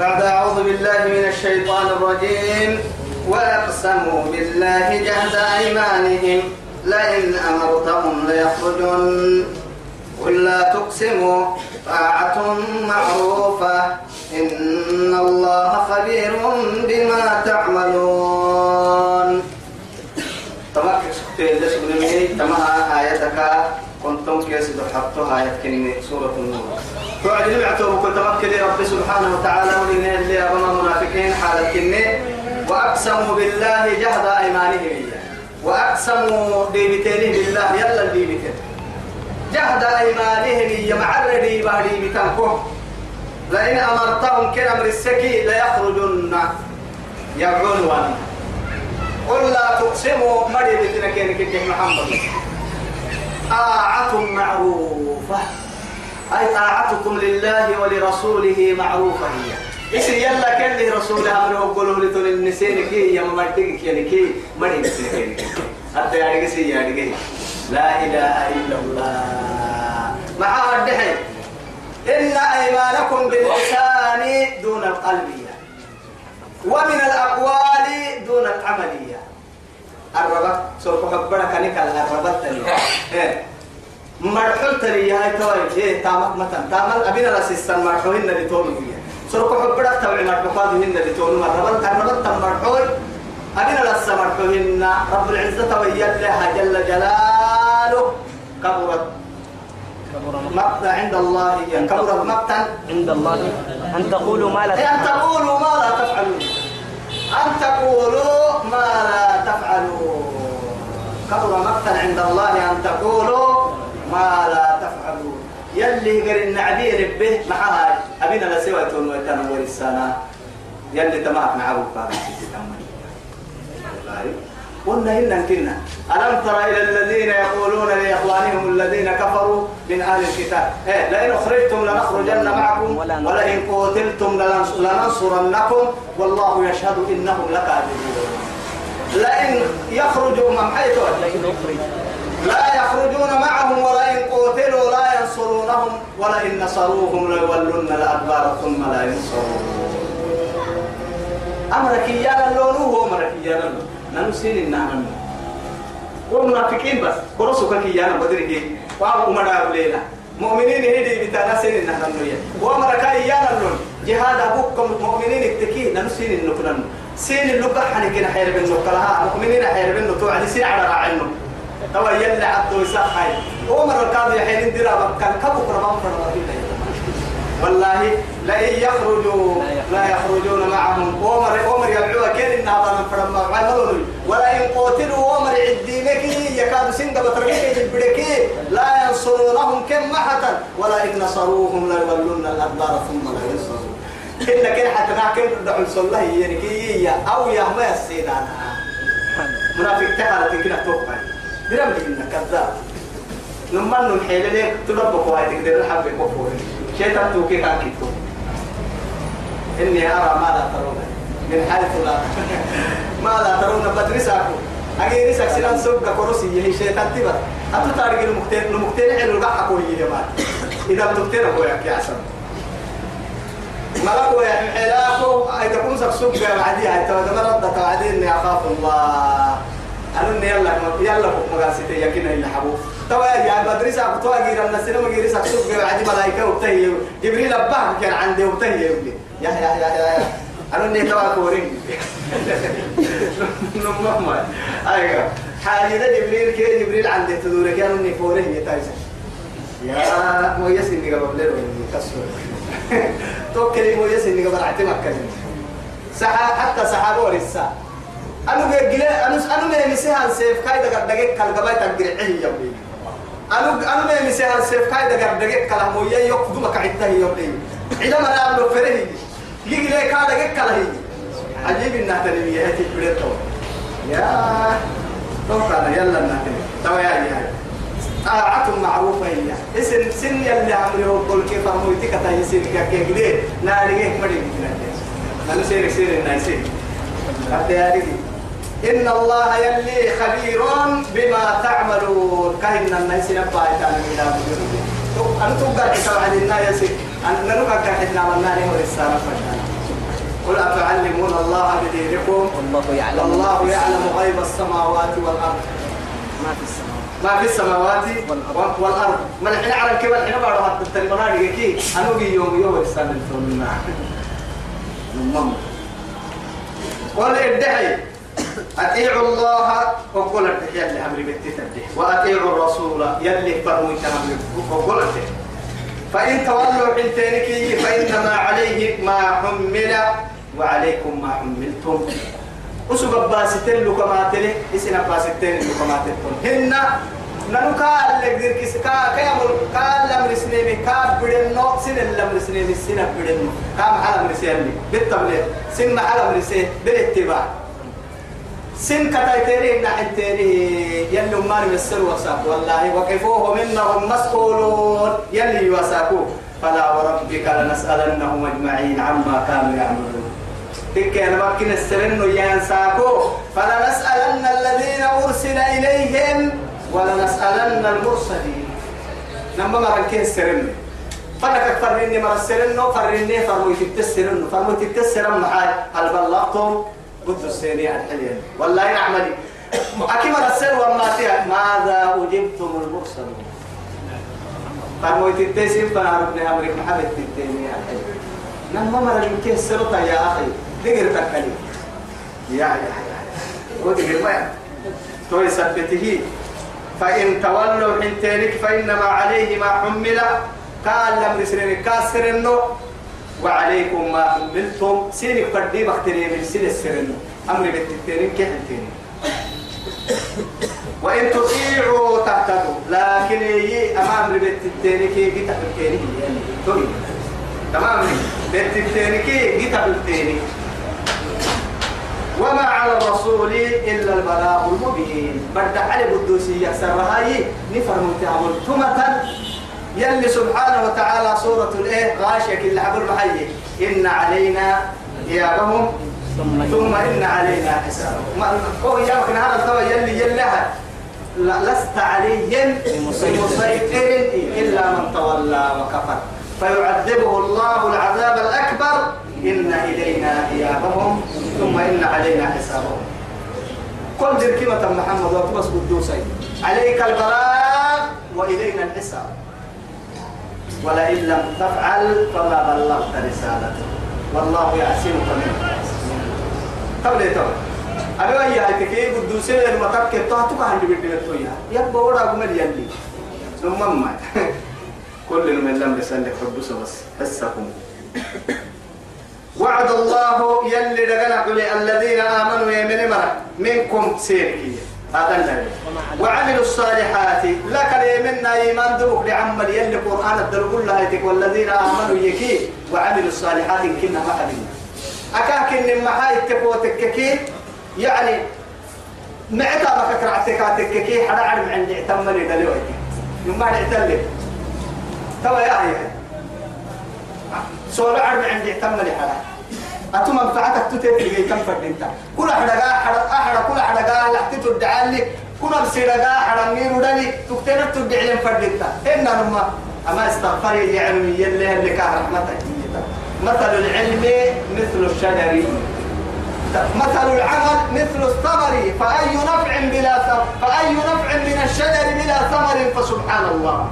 بعد أعوذ بالله من الشيطان الرجيم. وأقسموا بالله جهد أيمانهم. لئن أمرتهم ليخرجن. قل لا تقسموا. طاعة معروفة. إن الله خبير بما تعملون. تمام تمام آياتك. كنتم كيس حطها كلمة سورة النور. توعد نبعته كل تمكن رب سبحانه وتعالى ولنا اللي أبنا منافقين حالة كنة وأقسموا بالله جهد أيمانهم وأقسموا ديبتين بالله يلا ديبتين جهد أيمانهم يمعرني بهدي بتنكو لئن أمرتهم كأمر السكي ليخرجن وأنا قل لا تقسموا مري بتنكين كده محمد طاعة معروفة. أي طاعتكم لله ولرسوله معروفة هي. اسم يلا كان له رسول أمره وقولوا لتون النسين كي يا ممرتك يعني كي مري بتنكين حتى يعني كسي يعني كي. لا إله إلا الله. مع الدحي إن أيمانكم باللسان دون القلبية ومن الأقوال دون العملية. الربط. سوف حبرك نكال الربط. تلي مرحول تلي هاي توي. إيه تامك مثلا تامل أبينا رسيستان مرحوهن اللي تونو فيها. سوف حبرك تبعي مرحوهن اللي تونو. الربط. الربط مرحول أبينا لسا مرحوهن رب العزة ويلها جل جلاله. كبرت. مقتا عند الله. كبرت مقتا عند الله. أن تقولوا ما لا أن تقولوا ما لا تفعلون. أن تقولوا ما لا تفعلون كبر مقتا عند الله أن تقولوا ما لا تفعلون. يلي قال النعبير به معها أبينا لسوى تنور السنة يلي تماك نعبو فارس قلنا إن كنا. ألم تر إلى الذين يقولون لإخوانهم الذين كفروا من أهل الكتاب؟ إيه لئن أخرجتم لنخرجن معكم ولئن قتلتم لننصرنكم. والله يشهد إنهم لكاذبون. لئن يخرجوا من حيث لا يخرجون معهم ولئن قتلوا لا ينصرونهم ولئن نصروهم ليولون الأدبار ثم لا ينصرون. أمرك إيانا اللون هو أمرك اللون ننسين النعم ومنافقين بس. كرسوك كي أنا بدري وأبو مدار ليلة مؤمنين هدي بتانا سين النعم نويا وأمرك إيانا اللون جهاد أبوكم مؤمنين التكي ننسين النكنن سين اللقاء حنكنا حير بن نقلها مؤمنين حير بن نتوع. على سين على راعنه توا يلا عبدو يساق هاي عمر القاضي حين درا كان كبو كرمان فرمان والله لا يخرجوا لا يخرجون معهم. عمر عمر يبعوا كين النهضة من فرما عملوا ولا إن قتلوا عمر عدينك يكاد سنگ بترميك يجبرك لا ينصرونهم كم محتا ولا إن نصروهم لا يولون الأدبار ثم لا ينصرون. إن كن حتى نحكم دعوا الله يركي أو يا ما يسيدنا منافق تحالة كنا توقع. درم إنك كذاب. نمان نحيل لك تلبك وايد تقدر الحب كفور شيطان توكي كان كتو إني أرى ما لا ترون. من حيث لا. ما لا ترون بدرساكم. أجي رسك سنان سوق كروسي هي شيطان تبر أنت تارجع المكتئ المكتئ حلو بقى كوي مان إذا مكتئ هو يا كياسم ملك يا حلاكو أي تكون سك سوق بعدي هاي تو مرد توعدين إني أخاف الله. أنا يلا يلا مقاسيتي يكين اللي حبوب. توا يا بدرس أبو توا غير الناس لما غير سكسوك عادي ملايكة وبتهي. جبريل أباه كان عندي وبتهي يا يا يا يا يا أنا إني توا كورين. نمم أيوة. حالي ده جبريل كده جبريل عندي تدور. كانوا إني كورين يتايسن يا مو يسني قبل ليلة كسر توكلي مو يسني قبل عتمك سحا حتى سحابه ورسا أنا بيجي أنا أنا ما مسيها سيف كايدا قد دقيق كل قبائل تقدر عيه بني أنا أنا ما مسيها سيف كايدا قد دقيق كلام ويا يقدم كعدته يا بني عندما أنا أقول فريه يجي لي كايدا دقيق كله عجيب إنها تنمية هتي بدرتو يا توقع يلا تنمية توا يا يا طاعة معروفة هي اسم سن يلي عمره كل كيف أمويتك تايسين كاكي كده ناريك مريك أنا سيرك سيرك نايسين حتى يا إن الله يلي خبير بما تعملون. كهن الناس نبا يتعلم إلى أن تبقى حساب عن الناس أن نلقى كحنا من نار ورسالة فشانا قل أتعلمون الله بدينكم؟ والله يعلم. والله يعلم غيب السماوات والأرض. ما في السماوات. ما في السماوات. والأرض. ما الحين أعلم كيف الحين بعد حتى التلمنا كي. أنا أجي يوم يوم السنة ثم نمم قل ادعي أطيعوا الله وقل ادعي اللي أمري بتتدعي وأطيعوا الرسول يلي فرموا تنمي وقل ادعي فإن تولوا حلتينك فإنما عليه ما حمل وعليكم ما حملتم. وسبب باستين لو كما اسنا باستين لو كما تلتم هن نانو كا اللي كيس كا كا يمر كا لم رسنيمي كا بدنو سن لم رسنيمي سن بدنو كا محل مرسيني بالتبليغ سن محل مرسي بالاتباع سن كتايتيري نحنتيري يلي ما نمسر وساق والله وقفوه منهم مسؤولون يلي يوساقوا فلا وربك لنسألنهم أجمعين عما كانوا يعملون أنا ممكن السرن ينساكو فلنسألن الذين أرسل إليهم ولنسألن المرسلين. نما مرنكين السرن فلك فرني مر السرن فرني فرمي تتسرن. فرمي تتسرن معاي. هل بلغتم؟ قلت السيني عن حليا والله يعملي. أكيد مر السر وما ماذا أجبتم المرسلين فرمي تتسرن. فنعرف أمريك محمد تتسرن. نما مرنكين السرطة يا أخي. دقر تكلي يا يا يا ودقر ما تو يثبته فإن تولوا حنتينك فإنما عليه ما حمل. قال لم يسرني كاسر النو وعليكم ما حملتم. سينك فردي بختري من سين السرنو. أمر بالتتينك كحنتين وإن تطيعوا تهتدوا لكن يي أمام بالتتينك كتابتينك يعني تمام بالتتينك كتابتينك وما على الرسول إلا البلاغ المبين. برد علي بدوسية سرهاي نفرم تعمل ثمة يلي سبحانه وتعالى سورة الإيه؟ غاشية كل عبر بحي. إن علينا إيابهم. ثم ثم إن علينا حسابهم. هو إيابك نهار الثوى يلي يلها لست عليهم بمسيطر إلا من تولى وكفر. فيعذبه الله العذاب الأكبر. إن إلينا إيابهم ثم إن علينا حسابهم. كل ذي كلمة محمد وتبس قدوسي عليك البلاغ وإلينا الحساب. ولئن لم تفعل فما بلغت رسالته. والله يعصمك منه تبلي تبلي أبي ويا هتكي قدوسي لما تبكي. تهتك عند بدي تويا يبقى ورا قمر يلي. ثم ما كل من لم يسلك قدوس بس حسكم وعد الله يلي دغنا قل الذين آمنوا يمن مرة منكم سيركي. هذا وعملوا الصالحات. لك يمنا إيمان دوك لعمل يلي قرآن الدل كلها يتك والذين آمنوا يكي وعملوا الصالحات كنا ما حبينا. اكاكن ما هاي تكوتككي يعني معتا ما كرعتك تككي حدا عرم عندي اعتمني دلوقتي. يوم ما نعتلك توا يا هي سؤال عرب عندي تم لي حلا أتو منفعتك تتدري كم فردينتا كل حدا قا حدا أحدا كل حدا قا لا تتدعى لي كل بسيرة قا حدا مير ودني تكتير تدعي لهم فردينتا إن نما أما استغفر يا علمي يلي اللي كان رحمتك. مثل العلم مثل الشجر. مثل العمل مثل الثمر فأي نفع بلا ثمر فأي نفع من الشجر بلا ثمر فسبحان الله.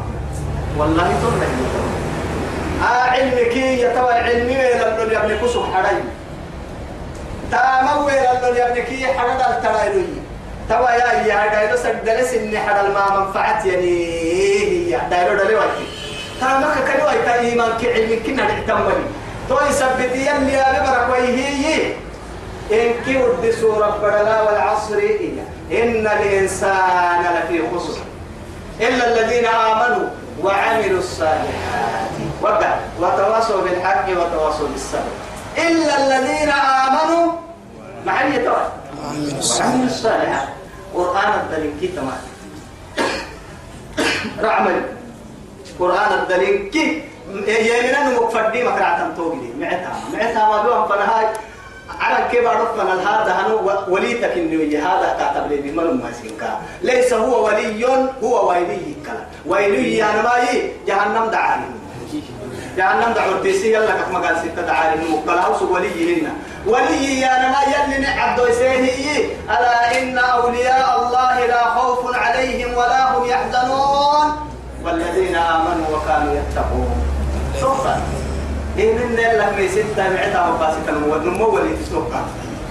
والله تمنع آه علمك يتوى علمي ويلا اللي يبني كسب حري تامو ويلا اللي يبني كي حرد الترايلوي توا يا يا دايلو سدلس إن حد الماء منفعت يعني هي دايلو دلي وقتي تامك كلي وقت إيمان كعلمك كنا نعتمري تو يثبت يلي يا ببرك وهي إن كي ودي سورة بدلا والعصر إن الإنسان لفي خسر. إلا الذين آمنوا وعملوا الصالحات. وقع وتواصوا بالحق وتواصوا بالصبر. إلا الذين آمنوا. مع اليتوى وعملوا الصالحات قرآن الدليل كي تمام رعمل قرآن الدليل كي يمنا مفردي مكرعة توقدي معتها. معتها ما بيوم فنهاي. على كبار رفنا هذا هنو؟ وليتك النيوية هذا كاتب لي بمن ما سينكا ليس هو ولي هو ويلي كلا ويلي أنا ما جهنم دعاني. جهنم دعور تيسي يلا كما قال ستة دعاري هوس وليهن. ولي يا نما يلي نعبد ويسيه ألا إن أولياء الله لا خوف عليهم ولا هم يحزنون. والذين آمنوا وكانوا يتقون. شوفا. إيه من لك ميسيتا معتا مباسكا نمو. ولي تسوقا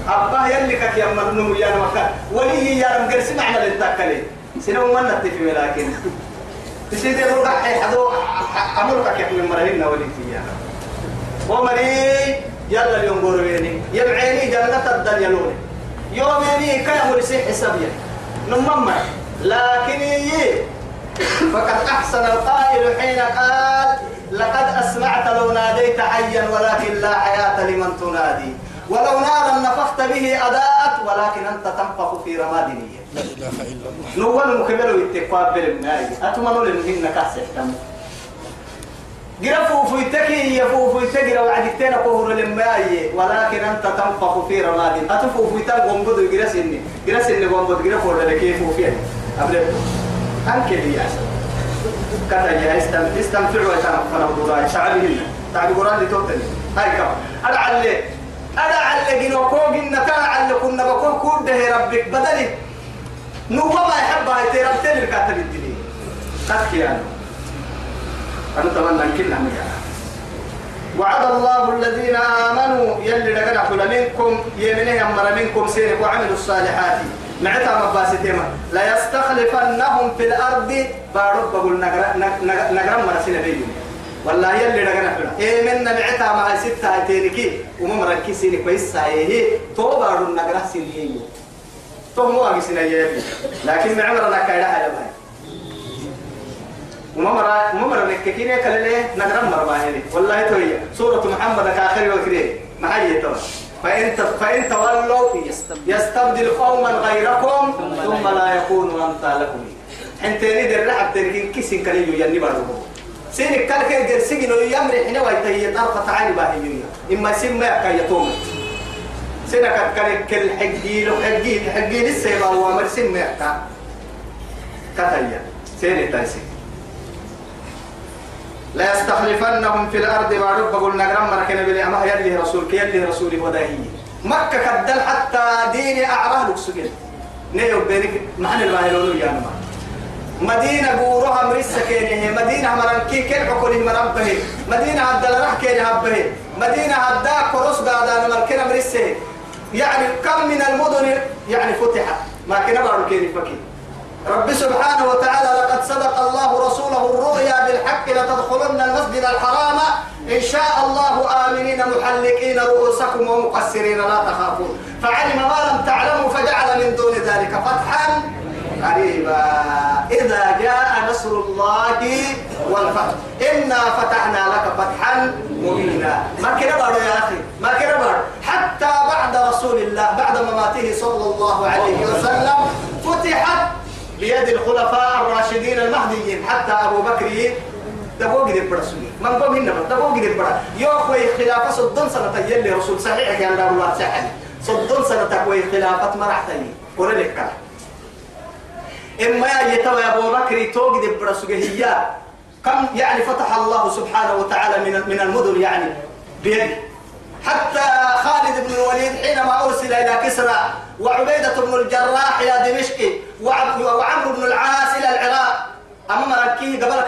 أبا يلي كك يا مرنو يا مكان ولي يا رم قرسي معنا للتاكلين سنو من نتفي ولكن. تسيدي روح حدو أمرك يا من مرهن ولي يا ومري يلا اليوم قربيني يبعيني جنة الدنيا لوني يوميني كي مرسي حسابيا نمم لكن يي فقد أحسن القائل حين قال لقد أسمعت لو ناديت حيا ولكن لا حياة لمن تنادي. ولو نارا نفخت به أداءت ولكن أنت تنفخ في رماد نية لا إله إلا الله. نوال مكمل ويتقاب بالمناي أتمنى لنهن كاسحتم جرفوا في تكي يفو في تجرا وعدتين قهر للماي ولكن أنت تنفخ في رماد أتفو في تل ومبدو جرسني جرسني ومبدو جرفوا ولا كيف فيه أبدا أنك لي أحسن كذا يا استم استمتعوا وتنفروا دورا شعبهن تعبي قرآن لتوتني هاي كم أنا علي أنا على جنوكو جنة على كنا بكون كود ربك بدلي نو ما يحب هاي ترى الكاتب الدنيا. تذكي أنا أنا أتمنى كلنا مجانا وعد الله الذين آمنوا يلي لقنا حول منكم يمنه أمر منكم سيرك وعملوا الصالحات. معتا مباستيما لا يستخلفنهم في الأرض. بارب بقول نقرم مرسين بيهم والله يلي لقنا حول إيه من هي ستة هاتينكي وما مركزين كويس هي تو بارو نقرأ مو أجسنا يبي لكن معمرنا كايدا هذا باي وممر وممر نككيني كلله نقرم مربا هني والله توي سورة محمد كآخر وكري ما هي تو فإن فإن تولوا يستبدل قوما غيركم ثم لا يكونوا أمثالكم حنتني در رحب تركين كيسين كليو يني بارو سينك كل كي جر سجن يمر حنا ويتهي طرفة عين باهي إما سين ما كيتوم سينك كل كل حجيل حجيل السيبا هو مرسين ما كا كتايا سيني تايسين لا يستخلفنهم في الأرض وعرب بقول نقرم مركنا بلي أما يلي رسولك يلي رسولي وداهي. مكة كدل حتى ديني أعراه لك سجل. نيو بينك معنى الواهلون يا نما. مدينة بورها مرسة كينه مدينة مرنكي كين عقول مربه مدينة عدل رح كين هبه مدينة عدا كروس قادان ملكنا مرسة يعني كم من المدن يعني فتحت ما كنا بارو كين فكي. رب سبحانه وتعالى لقد صدق الله رسوله الرؤيا بالحق لتدخلن المسجد الحرام. إن شاء الله آمنين محلقين رؤوسكم ومقصرين لا تخافون. فعلم ما لم تعلموا فجعل من دون ذلك فتحا قريبا إذا جاء نصر الله والفتح. إنا فتحنا لك فتحا مبينا. ما كده بارو يا أخي؟ ما كده بارو حتى بعد رسول الله بعد مماته صلى الله عليه وسلم فتحت بيد الخلفاء الراشدين المهديين. حتى أبو بكر دبو قد برسول من قوم هنا؟ دبو قد برا يوكوي خلافة صدن سنة يلي رسول صحيح كان دار الله سحل صدن سنة كوي خلافة مرحتني قول لك إما يتوى أبو بكر توقد برسول هي. كم يعني فتح الله سبحانه وتعالى من من المدن يعني؟ بيده. حتى خالد بن الوليد حينما أرسل إلى كسرى وعبيدة بن الجراح إلى دمشق وعمرو بن العاص إلى العراق. أما مركيه قبل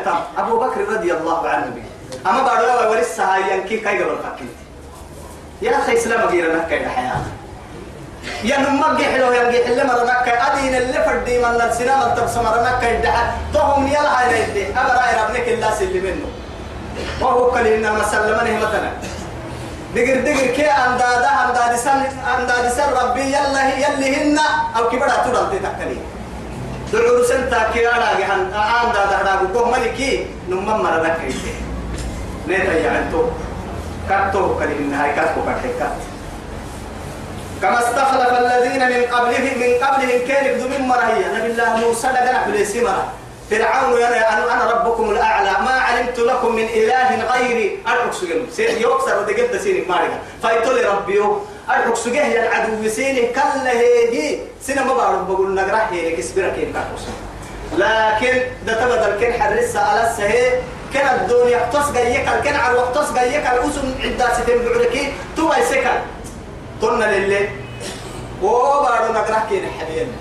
نتام أبو بكر رضي الله عنه أما بعد ولسه هاي ينكي كاي قبل يا أخي إسلام غير نكا يا يا نمجي حلو ينجي حل مرة نكا أدين اللي فردي من السلام التبسم مرة نكا يدعى. تهم يلا هاي يدي أبا رأي ربنك الله. سلي منه. وهو قال إنما سلمني مثلا دقر دقر. كي أندادا أنداد سن أنداد سن ربي. يلا يلي هن. أو كبرى ترى ذكري نيتا يعنتو كاتو كاتو كاتو. كما استخلف الذين من قبلهم من قبلهم كان يبدو من مرهية نبي الله موسى لقنا في السمرة. فرعون يرى أن أنا ربكم الأعلى. ما علمت لكم من إله غيري. أرحك سجن. سين يكسر ودقت سينك مارك فايتولي ربيو أرحك سجن يا العدو سينك. كله هي سينا ما بعرف بقول نجرح هي كسبرك لكن ده تبدل كن حرس على السهي. كان الدنيا تصقى يكل كان على الوقت تصقى يكل أسن عدة ستين بعركي. تو يسكن قلنا لله وبارو نقرأ كين حبيبنا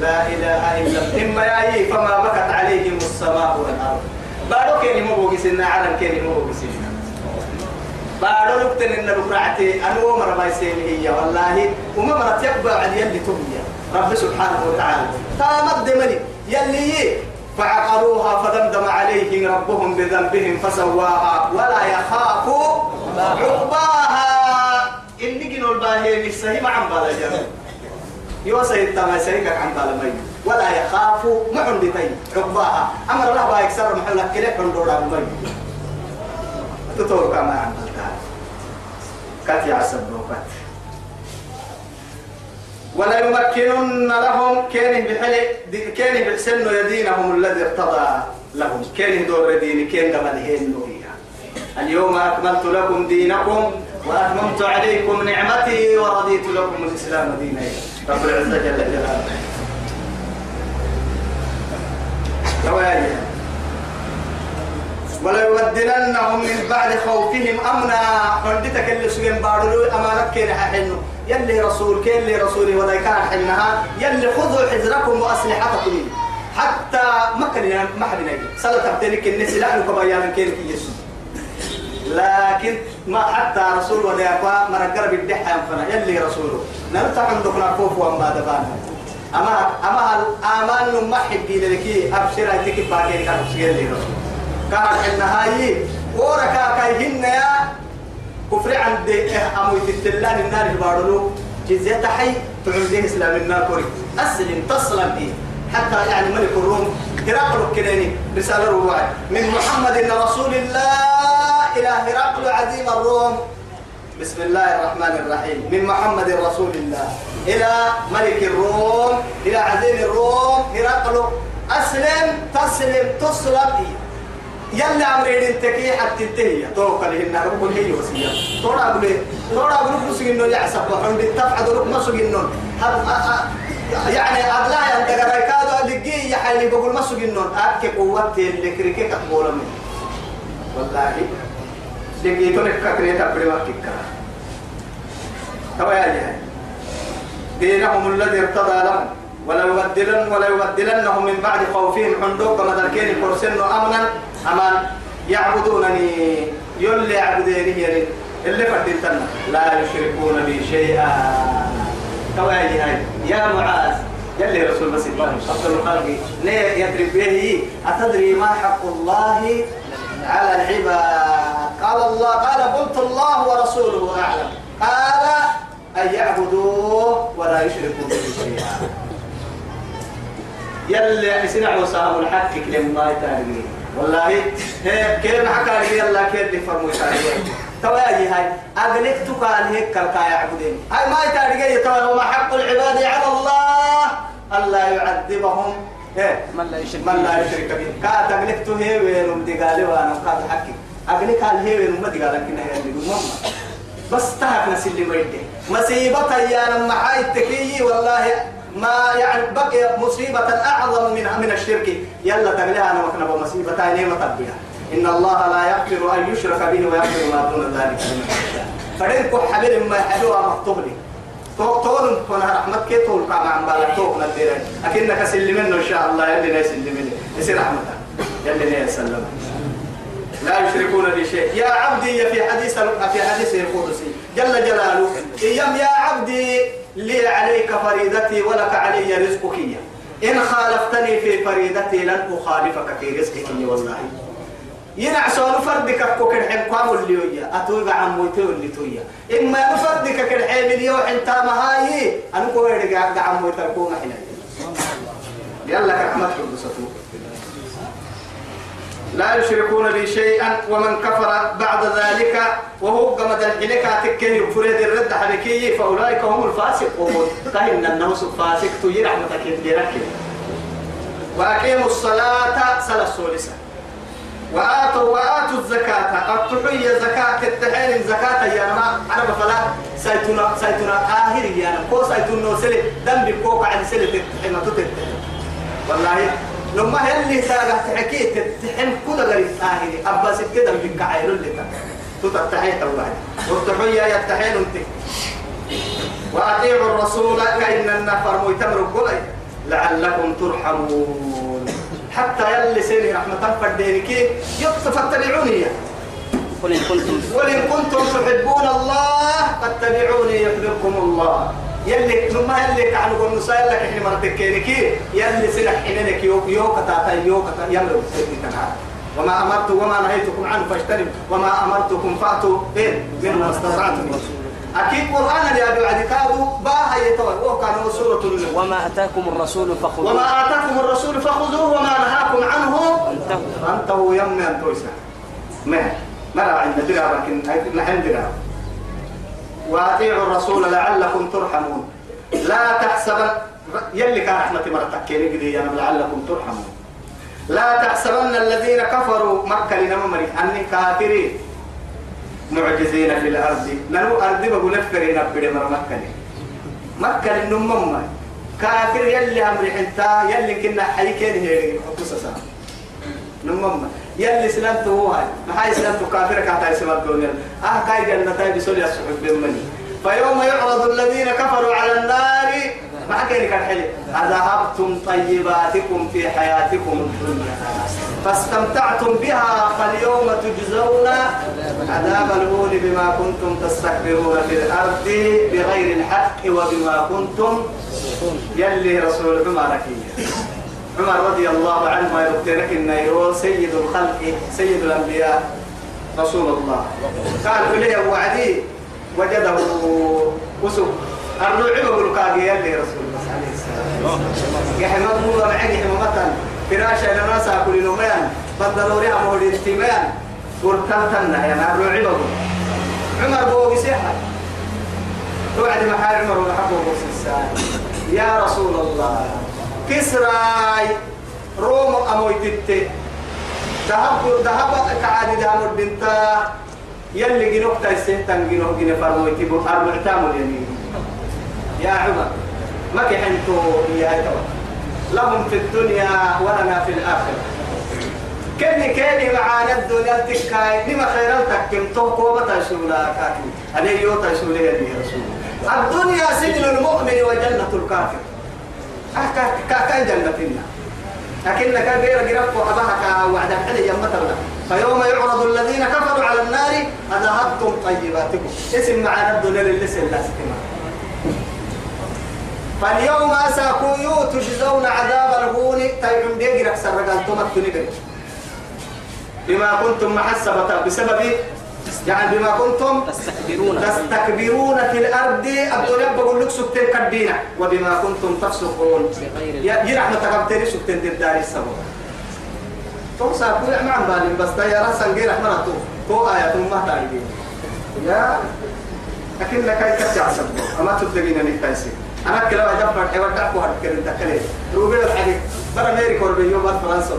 لا إله إلا الله. إما يأي فما بكت عليهم السماء والأرض. بارو كين مو بوكسنا عالم كين مو بوكسنا بارو لبتن إن ربعتي أنا ومر ما يسيني هي والله. وما مرت يبقى على يلي تبيا رب سبحانه وتعالى. تامد دمني يلي فعقروها فدمدم عليهم ربهم بذنبهم فسواها. ولا يخاف عقباها إني جنوا الباهي نفسه ما عم بالا جنة يوسى التما سيكك عم بالا مي ولا يخاف ما عندي تي عقباها أمر الله بايكسر محلك كده كندورا مي تطور كما عم بالا كات يعصب وكات ولا يمكنن لهم كان بحلق كان بحسن يدينهم الذي ارتضى لهم. كان دور دين كان قبل هين اليوم أكملت لكم دينكم وأتممت عليكم نعمتي ورضيت لكم الإسلام دينا. رب العزة جل جلاله. ولا يبدلنهم من بعد خوفهم أمنا. عندك اللي سجن بارلو أمانك كين حنو يلي رسول كين اللي رسولي ولا كان حنها. يلي خذوا حذركم وأسلحتكم. حتى ما كان ما حد سلا تبتلك الناس لا نكبا يا كين يسوع لكن ما حتى رسول ولا يقوى مرقر بالدحة فنا يلي رسوله. نرتاح عندك نعفوف وما دبان أما أما الآمان ما حبي لك أبشر أتيك باكين كان يلي رسول. كان النهاية وركا كايهن يا كفر عند أمو يتلان النار البارلو جزية حي تعمل إسلام النار كوري. أسلم تصلم إيه حتى يعني ملك الروم هرقل كنيني رسالة رواية من محمد رسول الله. إلى هرقل عظيم الروم. بسم الله الرحمن الرحيم. من محمد رسول الله. إلى ملك الروم. إلى عظيم الروم. هرقل. أسلم تسلم تسلم. يلا أمرين انتكي حتى تنتهي توقع لهن رب هي وسيا. تورا أقول تورا أقول مسجنون يعسب وحن تفعد رب مسجنون يعني أغلا ينتقر كادو لقي يحيلي بقول مسجنون أكي قوة اللي كريكي كتبولا من والله. لقي تونك كريتا تبري وقتك توا يا دينهم الذي ارتضى لهم ولا يبدلن ولا يبدلنهم من بعد خوفهم حندوق كما ذلكين كرسن امنا أمان يعبدونني يلي يعبديني يعني اللي فدلتنا لا يشركون بي شيئا توا يا يا معاذ يلي رسول بس أفضل الخلق ليه يضرب به أتدري ما حق الله على العباد قال الله قال قلت الله ورسوله أعلم. قال أن يعبدوه ولا يشركوا به شيئا. يلي سنع وصاحب الحق لما يتارجي والله هي كيف حكى لي يلا كيف دي فرمو يتارجي توا يجي هاي أغلق تقال هيك كالكا يعبدين هاي ما يتارجي توا وما حق العباد على الله. ألا يعذبهم من لا يشرك من لا يشرك به كا تغلق تو هي وين مدقالي وأنا قاد حكي أغلق هال هي وين مدقالك كنا هي اللي بس تهك نسل ما يدي مصيبة يا لما حاي التكيي والله ما يعني بقي مصيبة أعظم من من الشرك يلا تقلها أنا وكنا بمصيبة ثانية ما تبيها إن الله لا يغفر أن يشرك به ويغفر ما دون ذلك فدينكو حبيب ما يحلوها مكتوب لي طول كنا رحمتك كي طول كما عم بالك طول نديرك أكنك سلمنا إن شاء الله. يلي ناس سلمنا يصير رحمتك يلي ناس سلم لا يشركون بشيء يا عبدي في حديث في حديث القدسي. جل جلاله. إيام يا عبدي لي عليك فريدتي ولك علي رزقك إن خالفتني في فريدتي لن أخالفك في رزقك والله. ينعسوا نفردك كوكر حين قاموا اللي ويا أتوقع عم ويتو اللي تويا إما نفردك كالحين اليوم أنت ما هاي أنا كوير قاعد عم ويتركونا حين يلا كرحمتك بسطوك لا يشركون بي شيئا ومن كفر بعد ذلك وهو قمد الحلك تكيه فريد الرد حركي فأولئك هم الفاسقون. كهن النوس الفاسق تجي رحمتك يديرك وأقيموا الصلاة صلاة السولسة وآتوا وآتوا الزكاة. التحية زكاة التحين زكاة يا ما عرب فلا سيتنا سيتنا آخر يا كو سيتنا سلة دم بكوك عن سلة التحين والله لما يلي ساقة تحكي تحن كل غريب آهري. أبا سكتة بك عيرو اللي تتحي توبعد والتحية يتحين أنت. وأطيعوا الرسول. كأن النفر ميتمر قلي لعلكم ترحمون. حتى يلي سيني رحمة فردينك فاتبعوني قل إن كنتم. وإن كنتم تحبون الله فاتبعوني يحببكم الله. يلي لما يلي كانوا قلنا نسايل لك إحنا مرتك كينكي يلي سلك حينك يوك يوك تاتا يوك يمر وما أمرت وما نهيتكم عنه فاجتنب وما أمرتكم فأتوا إيه؟ من ما استطعتم. أكيد قرآن اللي أبي عدي كادوا باها يتوى وكان سورة وما أتاكم الرسول فخذوه. وما آتاكم الرسول فخذوه وما نهاكم عنه. انتهوا فانتهوا يم أن تويسا. ما ما لا عندنا درا لكن نحن درا وأطيعوا الرسول لعلكم ترحمون. لا تحسبن يلي كان رحمة مرتك كيني لعلكم ترحمون. لا تحسبن الذين كفروا مكة لنمري أني كافرين. معجزين في الأرض. ننو أرض بقول نفكرين أبدا مر مكة. مكة لنمم كافر يلي أمري حنتا يلي كنا حيكين هي قصصا نمم يلي سلمت هو هاي. ما هاي سلمت كافر كاتا يسمى الدنيا آه كاي جنة تاي بسولي السحب بمني فيوم يعرض الذين كفروا على النار ما كان حلي أذهبتم طيباتكم في حياتكم الدنيا. فاستمتعتم بها فاليوم تجزون عذاب الهون بما كنتم تستكبرون في الأرض بغير الحق وبما كنتم يلي رسول عمر عمر رضي الله عنه ما يذكرك النيرو سيد الخلق سيد الأنبياء رسول الله. قال إليه وعدي وجده وسب الرعب يقول كاجي رسول الله عليه السلام يا حمد مو معي حمامة فراشة لنا ساكل نومان بدروري أمور التمان ورتلتنا يا نار الرعب عمر بوغي سيحة. توعد محال عمر وحبه بوغي يا رسول الله. كسراي. روم أمويتت ذهب ذهب كعادي ذهب البنتا. يلي جنوك تايسه تنجنوك جنة فرمويتي بو أربع تامل يمين يا عمر ما كحنتو يا تو. لهم في الدنيا ولنا في الآخرة. كني كني معانا الدنيا تكاي لما خيرتك كم توكو بتشولا كاكي. أنا يو تشولا يا رسول. الدنيا سجن المؤمن وجنة الكافر. كان جنة لكن كان غير جرف وحبها وعد حلي يمتنا فيوم يعرض الذين كفروا على النار أذهبتم طيباتكم. اسم معنا الدنيا للسن لا سكما فاليوم أساكو تجزون عذاب الهون. تيعم بيجرك سرقان تمت بما كنتم محسبة بسبب يعني بما كنتم تستكبرون. تستكبرون في الأرض. الدنيا بقول لك سكتين كدينا وبما كنتم تفسقون. بغير يا يا رحمة تقبتني سكتين دار السبب. توسع كل ما عم بالي بس يا رأس غير رحمة تو تو آية ما تعيدين يا لكن لك أي كتير سبب أما تدقين نكتايسي أنا كلا أجمع حوار تعبو هاد كلا تكلي روبي الحديث برا ميري كوربي يوم بعد فرنسا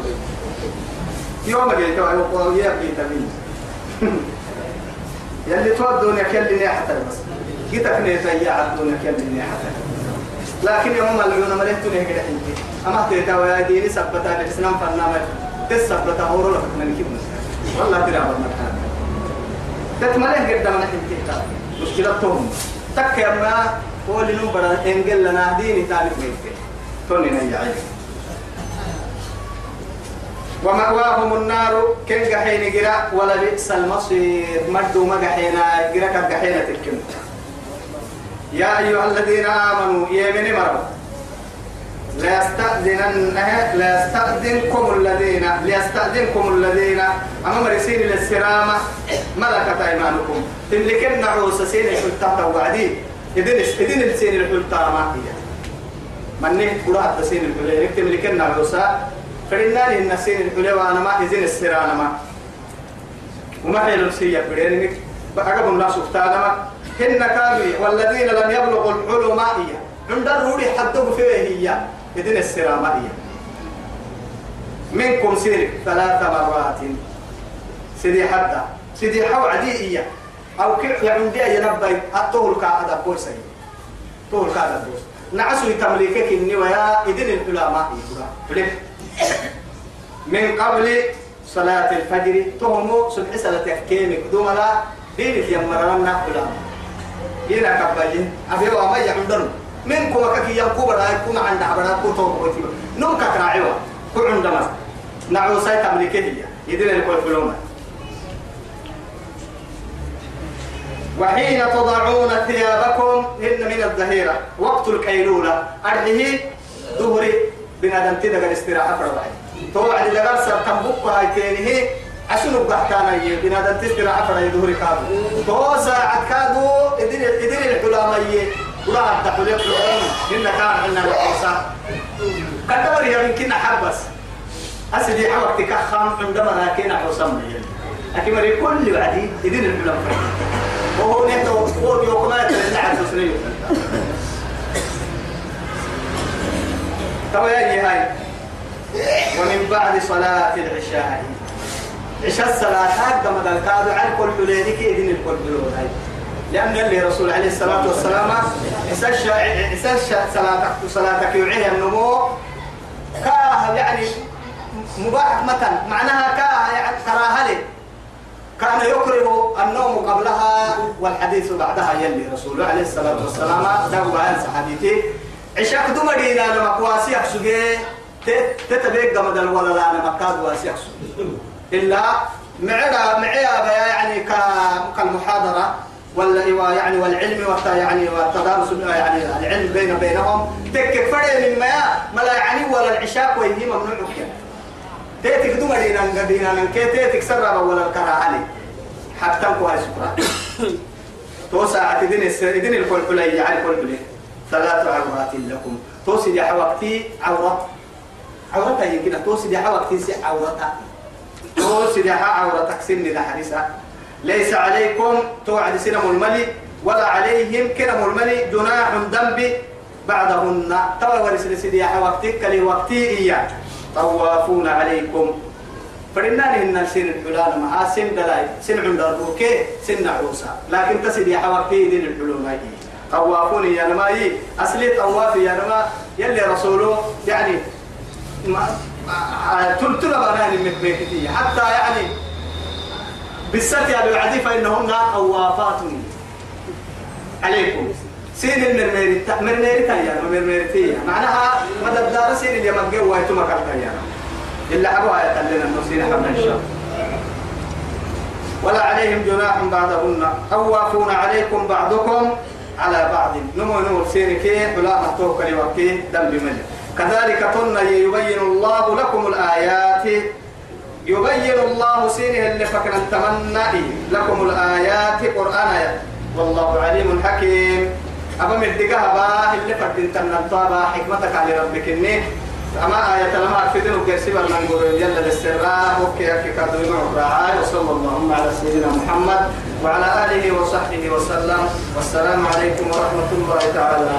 يوم جيت أيوة يا بيت مين يلي تودون يكلني حتى بس جيتك نيتا يا عدون يكلني حتى لكن يوم ما العيون مليت ليه كده انت أما تيتا ويا ديني سبتا الاسلام فنامه تسبتا هورو لك من كيف والله ترى بالمكان تتملك قدام انت مشكلتهم. تك يا ما هو اللي نمبر انجل لنا ديني تعرف ميت توني نيا ومأواهم النار كن جحين جرا ولا بئس المصير مدوا ما جحينا جرا كجحينا تكن يا أيها الذين آمنوا يمن مروا لا يستأذنن لا يستأذنكم الذين ليستأذنكم الذين أما مرسين للسرامة ملكت أيمانكم اللي كنا عوس سين الحلطة وبعدين إذن إذن السين الحلطة ما هي. من نهت قرأت سين الحلطة نكتب اللي كنا عوسا فرنا لي النسين الحلوة وأنا ما إذن السرانة ما. وما هي الرسية بدينك بقى من لا سفتانا ما. هن كامي والذين لم يبلغوا الحلم هي. عند الروري حدوا فيه هي. إذن السرانة هي. منكم سير ثلاث مرات. سيدي حتى سيدي حو عديئية أو كيف يعمل دي ينبي الطول كعادة بوسي طول كعادة بوسي نعسوا تمليكك إني ويا إذن العلماء يقول من قبل صلاة الفجر تهمو سبح صلاة كيمك دوملا. دين يمرنا كلا هنا كباجين أبي وما يعمدن منكم كي ينكو بدا يكون عند عبدا كتب وتيبا نم كراعوا كل عندما نعو سايت أمريكية يدين الكل فلوما وحين تضعون ثيابكم إن من الظهيرة. وقت الكيلولة أرده ظهري بنادم تدق الاستراحة فرضعي توعد لغار سر تنبق هاي تينه عشان بحتانا يي بنادم تستراحة فرضعي ظهري كادو تو ساعة كادو إدري إدري الحلامية ولا عبد حليق العلم. إن كان عندنا الحوصة كتبر يا يمكن حبس. أسدي حوقتك خام عندما راكينا حوصة لكن مري كل وعدي إدري الحلام وهو نهتو هو يوكما يتلعب تسريو تو يا هاي. ومن بعد صلاة العشاء. عشاء الصلاة هذا ما قال عن كل حلينك إذن الكل هاي. لأن اللي رسول عليه الصلاة والسلام إساش صلاتك صلاتك يعيه النمو كاه يعني مباح مثلا. معناها كاه يعني كراهة لي كان يكره النوم قبلها والحديث بعدها. يلي رسول عليه الصلاة والسلام دعوا عن صحابيتي عشاك دو مدينة لما كواسي أحسوجي تتبيق قمد الولا لا أنا مكاد واسي إلا معنا معيا يعني كالمحاضرة ولا يعني والعلم وتا يعني والتدارس يعني العلم بين بينهم تك فرق من ما ملا يعني ولا العشاء ويهي ممنوع. كده تيتك دو مدينة مدينة كي تيتك سرب ولا الكرا علي. حتى هاي شكرا. توسع تدين الدين الكل كل يعني كل كل ثلاث عورات لكم. توسي يا حوقتي عورة. عورتها يمكن يا حوقتي سي عورتها. توسي يا عورتك سن لحديثها ليس عليكم توعد سنم الملي ولا عليهم كرم الملي جناح ذنب بعدهن. توا ورس لسيدي وقتك لوقتي إياه. طوافون عليكم. فرنا لهن سن الحلال مع سن دلاي سن عند الروكي سن عروسا لكن تسد يا حوقتي دين الحلول طوافون يا نماي أصلي طواف يا نما يلي رسوله يعني ما تلتلا بنان من حتى يعني بالست يا بالعدي فإنهن طوافات عليكم. سين المرميري مرميري تايا مرميري معناها مدى الدار سين اللي مجي وهيتو مكان تايا إلا أبوها يتلنا النصين حمنا إن شاء ولا عليهم جناح بعدهن. طوافون عليكم بعضكم على بعض. نمو نور سيركي حلا محتوك لوكي دم بمجد كذلك تن يبين الله لكم الآيات. يبين الله سينه اللي فكر تمنى لكم الآيات. قرآن والله عليم حكيم. أبا مدقها با اللي فكر تمنى حكمتك على ربك إني. أما آية لما أكفدن وكرسي بالنقول يلا للسراء وكي أكي كادو يمعوا وصلى اللهم على سيدنا محمد وعلى آله وصحبه وسلم. والسلام عليكم ورحمة الله تعالى.